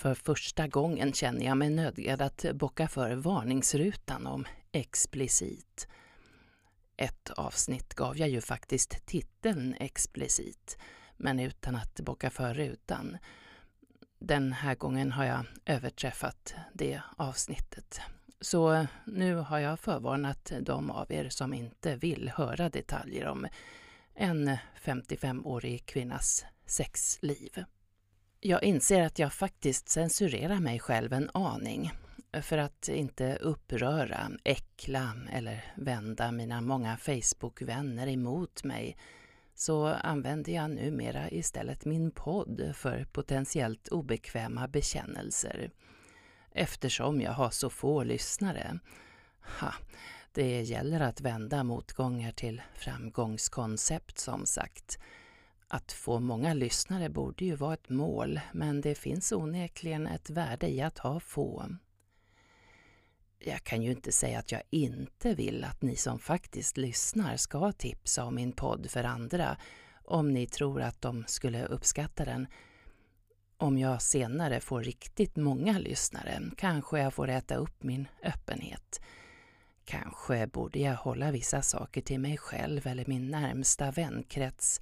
För första gången känner jag mig nödgad att bocka för varningsrutan om explicit. Ett avsnitt gav jag ju faktiskt titeln explicit, men utan att bocka för rutan. Den här gången har jag överträffat det avsnittet. Så nu har jag förvarnat de av er som inte vill höra detaljer om en 55-årig kvinnas sexliv. Jag inser att jag faktiskt censurerar mig själv en aning för att inte uppröra, äckla eller vända mina många Facebook-vänner emot mig så använder jag numera istället min podd för potentiellt obekväma bekännelser. Eftersom jag har så få lyssnare. Ha, det gäller att vända motgångar till framgångskoncept som sagt. Att få många lyssnare borde ju vara ett mål, men det finns onekligen ett värde i att ha få. Jag kan ju inte säga att jag inte vill att ni som faktiskt lyssnar ska tipsa om min podd för andra, om ni tror att de skulle uppskatta den. Om jag senare får riktigt många lyssnare kanske jag får äta upp min öppenhet. Kanske borde jag hålla vissa saker till mig själv eller min närmsta vänkrets.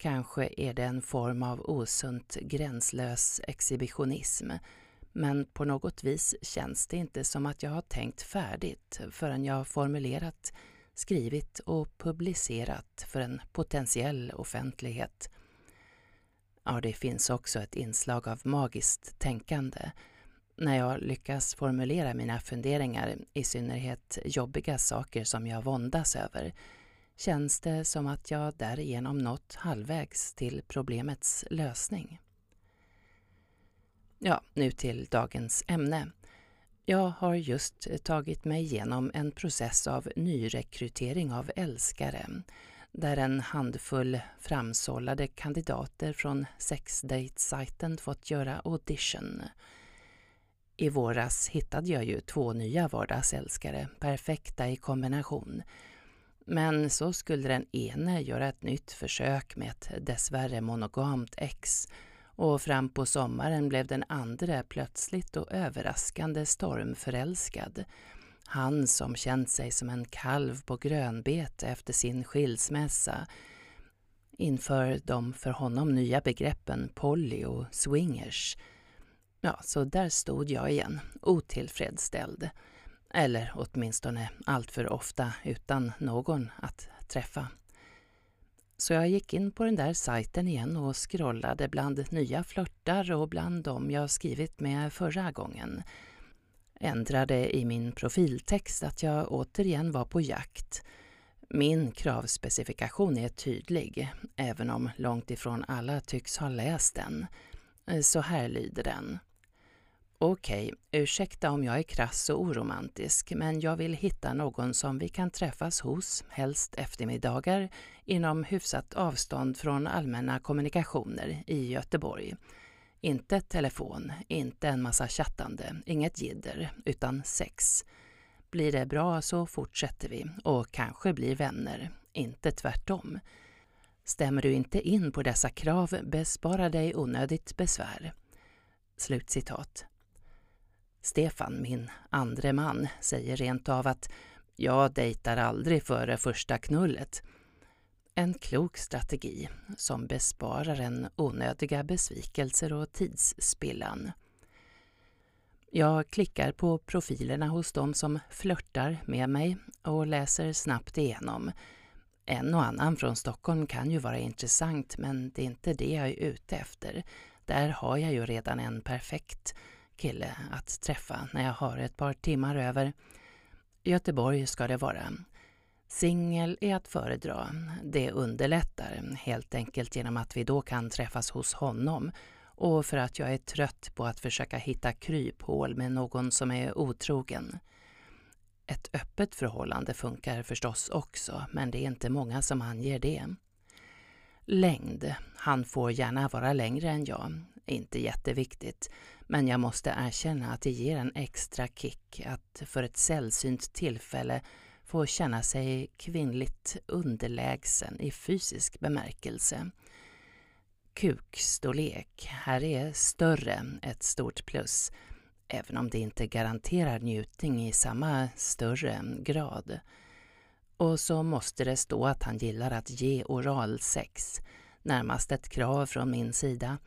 Kanske är det en form av osunt gränslös exhibitionism. Men på något vis känns det inte som att jag har tänkt färdigt förrän jag har formulerat, skrivit och publicerat för en potentiell offentlighet. Ja, det finns också ett inslag av magiskt tänkande när jag lyckas formulera mina funderingar, i synnerhet jobbiga saker som jag våndas över, känns det som att jag därigenom nått halvvägs till problemets lösning. Ja, nu till dagens ämne. Jag har just tagit mig igenom en process av nyrekrytering av älskare där en handfull framsållade kandidater från sexdate-sajten fått göra audition. I våras hittade jag ju två nya vardagsälskare, perfekta i kombination. Men så skulle den ene göra ett nytt försök med ett dessvärre monogamt ex och fram på sommaren blev den andra plötsligt och överraskande stormförälskad. Han som känt sig som en kalv på grönbete efter sin skilsmässa inför de för honom nya begreppen poly och swingers. Ja, så där stod jag igen, otillfredsställd. Eller åtminstone alltför ofta utan någon att träffa. Så jag gick in på den där sajten igen och scrollade bland nya flörtar och bland dem jag skrivit med förra gången. Ändrade i min profiltext att jag återigen var på jakt. Min kravspecifikation är tydlig, även om långt ifrån alla tycks ha läst den. Så här lyder den. Okej, ursäkta om jag är krass och oromantisk, men jag vill hitta någon som vi kan träffas hos, helst eftermiddagar, inom hyfsat avstånd från allmänna kommunikationer i Göteborg. Inte telefon, inte en massa chattande, inget jidder, utan sex. Blir det bra så fortsätter vi och kanske blir vänner, inte tvärtom. Stämmer du inte in på dessa krav, bespara dig onödigt besvär. Slutcitat. Stefan, min andre man, säger rent av att jag dejtar aldrig före första knullet. En klok strategi som besparar en onödiga besvikelser och tidsspillan. Jag klickar på profilerna hos de som flörtar med mig och läser snabbt igenom. En och annan från Stockholm kan ju vara intressant men det är inte det jag är ute efter. Där har jag ju redan en perfekt kille att träffa när jag har ett par timmar över. Göteborg ska det vara. Singel är att föredra. Det underlättar, helt enkelt genom att vi då kan träffas hos honom och för att jag är trött på att försöka hitta kryphål med någon som är otrogen. Ett öppet förhållande funkar förstås också, men det är inte många som anger det. Längd. Han får gärna vara längre än jag. Inte jätteviktigt, men jag måste erkänna att det ger en extra kick att för ett sällsynt tillfälle få känna sig kvinnligt underlägsen i fysisk bemärkelse. Kukstorlek. Här är större ett stort plus, även om det inte garanterar njutning i samma större grad. Och så måste det stå att han gillar att ge oralsex, närmast ett krav från min sida.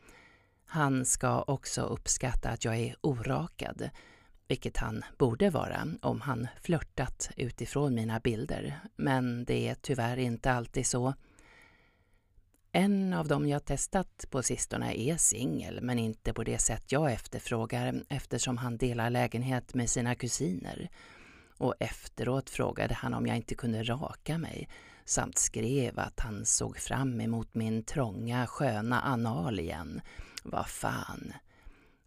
Han ska också uppskatta att jag är orakad, vilket han borde vara om han flörtat utifrån mina bilder. Men det är tyvärr inte alltid så. En av dem jag testat på sistone är singel, men inte på det sätt jag efterfrågar eftersom han delar lägenhet med sina kusiner. Och efteråt frågade han om jag inte kunde raka mig samt skrev att han såg fram emot min trånga, sköna anal igen. Vad fan.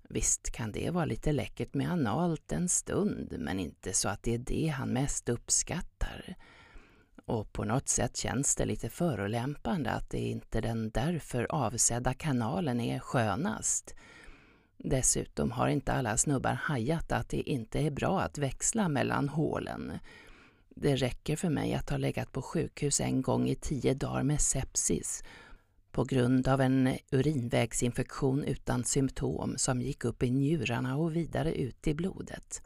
Visst kan det vara lite läckert med analt en stund, men inte så att det är det han mest uppskattar. Och på något sätt känns det lite förolämpande att det inte den därför avsedda kanalen är skönast. Dessutom har inte alla snubbar hajat att det inte är bra att växla mellan hålen. Det räcker för mig att ha legat på sjukhus en gång i tio dagar med sepsis på grund av en urinvägsinfektion utan symptom som gick upp i njurarna och vidare ut i blodet.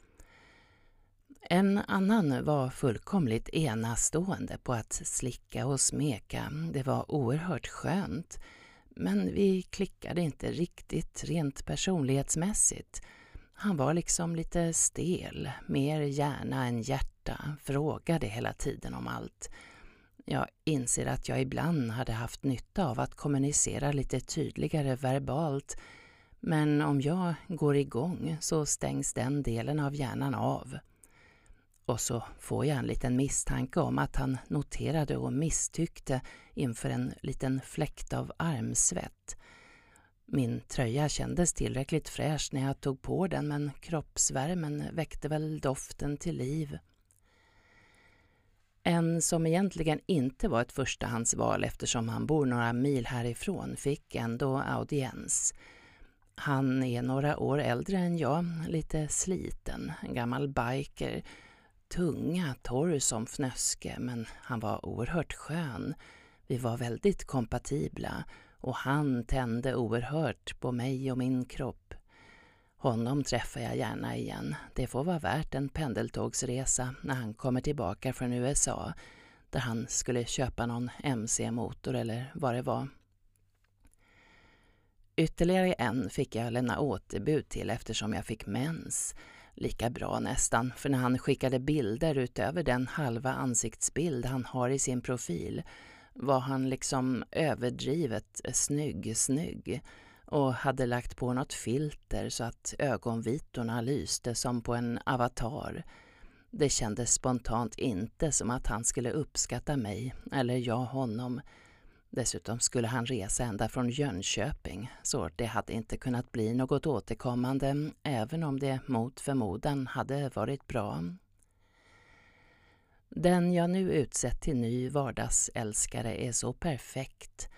En annan var fullkomligt enastående på att slicka och smeka. Det var oerhört skönt. Men vi klickade inte riktigt rent personlighetsmässigt. Han var liksom lite stel, mer hjärna än hjärta, frågade hela tiden om allt. Jag inser att jag ibland hade haft nytta av att kommunicera lite tydligare verbalt men om jag går igång så stängs den delen av hjärnan av. Och så får jag en liten misstanke om att han noterade och misstyckte inför en liten fläkt av armsvett. Min tröja kändes tillräckligt fräsch när jag tog på den men kroppsvärmen väckte väl doften till liv. En som egentligen inte var ett förstahandsval eftersom han bor några mil härifrån fick ändå audiens. Han är några år äldre än jag, lite sliten, en gammal biker tunga, torr som fnöske, men han var oerhört skön. Vi var väldigt kompatibla och han tände oerhört på mig och min kropp. Honom träffar jag gärna igen. Det får vara värt en pendeltågsresa när han kommer tillbaka från USA där han skulle köpa någon MC-motor eller vad det var. Ytterligare en fick jag lämna återbud till eftersom jag fick mens. Lika bra nästan, för när han skickade bilder utöver den halva ansiktsbild han har i sin profil var han liksom överdrivet snygg, snygg och hade lagt på något filter så att ögonvitorna lyste som på en avatar. Det kändes spontant inte som att han skulle uppskatta mig eller jag honom Dessutom skulle han resa ända från Jönköping, så det hade inte kunnat bli något återkommande, även om det mot förmodan hade varit bra. Den jag nu utsett till ny vardagsälskare är så perfekt.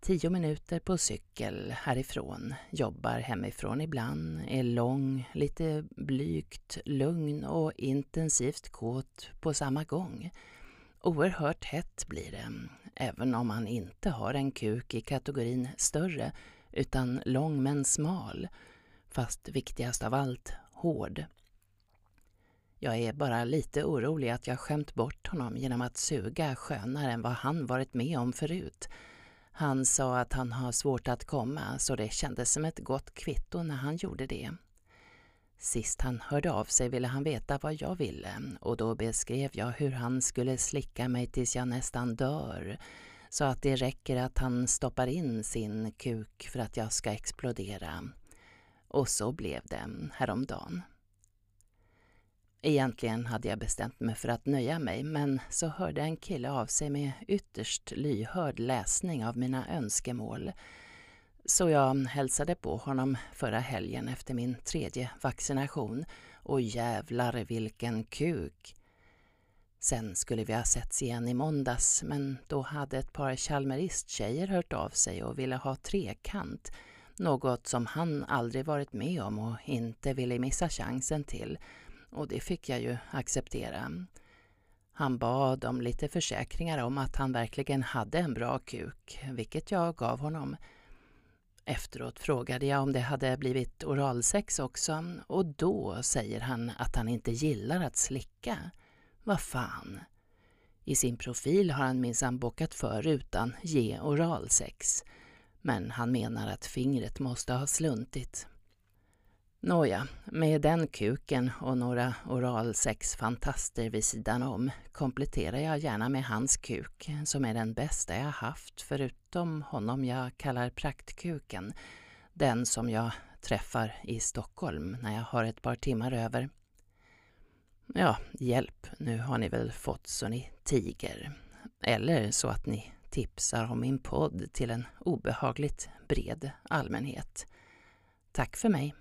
Tio minuter på cykel härifrån, jobbar hemifrån ibland, är lång, lite blygt, lugn och intensivt kåt på samma gång. Oerhört hett blir det, även om man inte har en kuk i kategorin större utan lång men smal, fast viktigast av allt hård. Jag är bara lite orolig att jag skämt bort honom genom att suga skönare än vad han varit med om förut. Han sa att han har svårt att komma så det kändes som ett gott kvitto när han gjorde det. Sist han hörde av sig ville han veta vad jag ville och då beskrev jag hur han skulle slicka mig tills jag nästan dör så att det räcker att han stoppar in sin kuk för att jag ska explodera. Och så blev det häromdagen. Egentligen hade jag bestämt mig för att nöja mig men så hörde en kille av sig med ytterst lyhörd läsning av mina önskemål så jag hälsade på honom förra helgen efter min tredje vaccination och jävlar vilken kuk! Sen skulle vi ha setts igen i måndags men då hade ett par Chalmeristtjejer hört av sig och ville ha trekant, något som han aldrig varit med om och inte ville missa chansen till. Och det fick jag ju acceptera. Han bad om lite försäkringar om att han verkligen hade en bra kuk, vilket jag gav honom. Efteråt frågade jag om det hade blivit oralsex också och då säger han att han inte gillar att slicka. Vad fan? I sin profil har han minsann bockat för utan ge oralsex. Men han menar att fingret måste ha sluntit. Nåja, med den kuken och några oralsexfantaster vid sidan om kompletterar jag gärna med hans kuk, som är den bästa jag haft förutom honom jag kallar praktkuken, den som jag träffar i Stockholm när jag har ett par timmar över. Ja, hjälp, nu har ni väl fått så ni tiger. Eller så att ni tipsar om min podd till en obehagligt bred allmänhet. Tack för mig.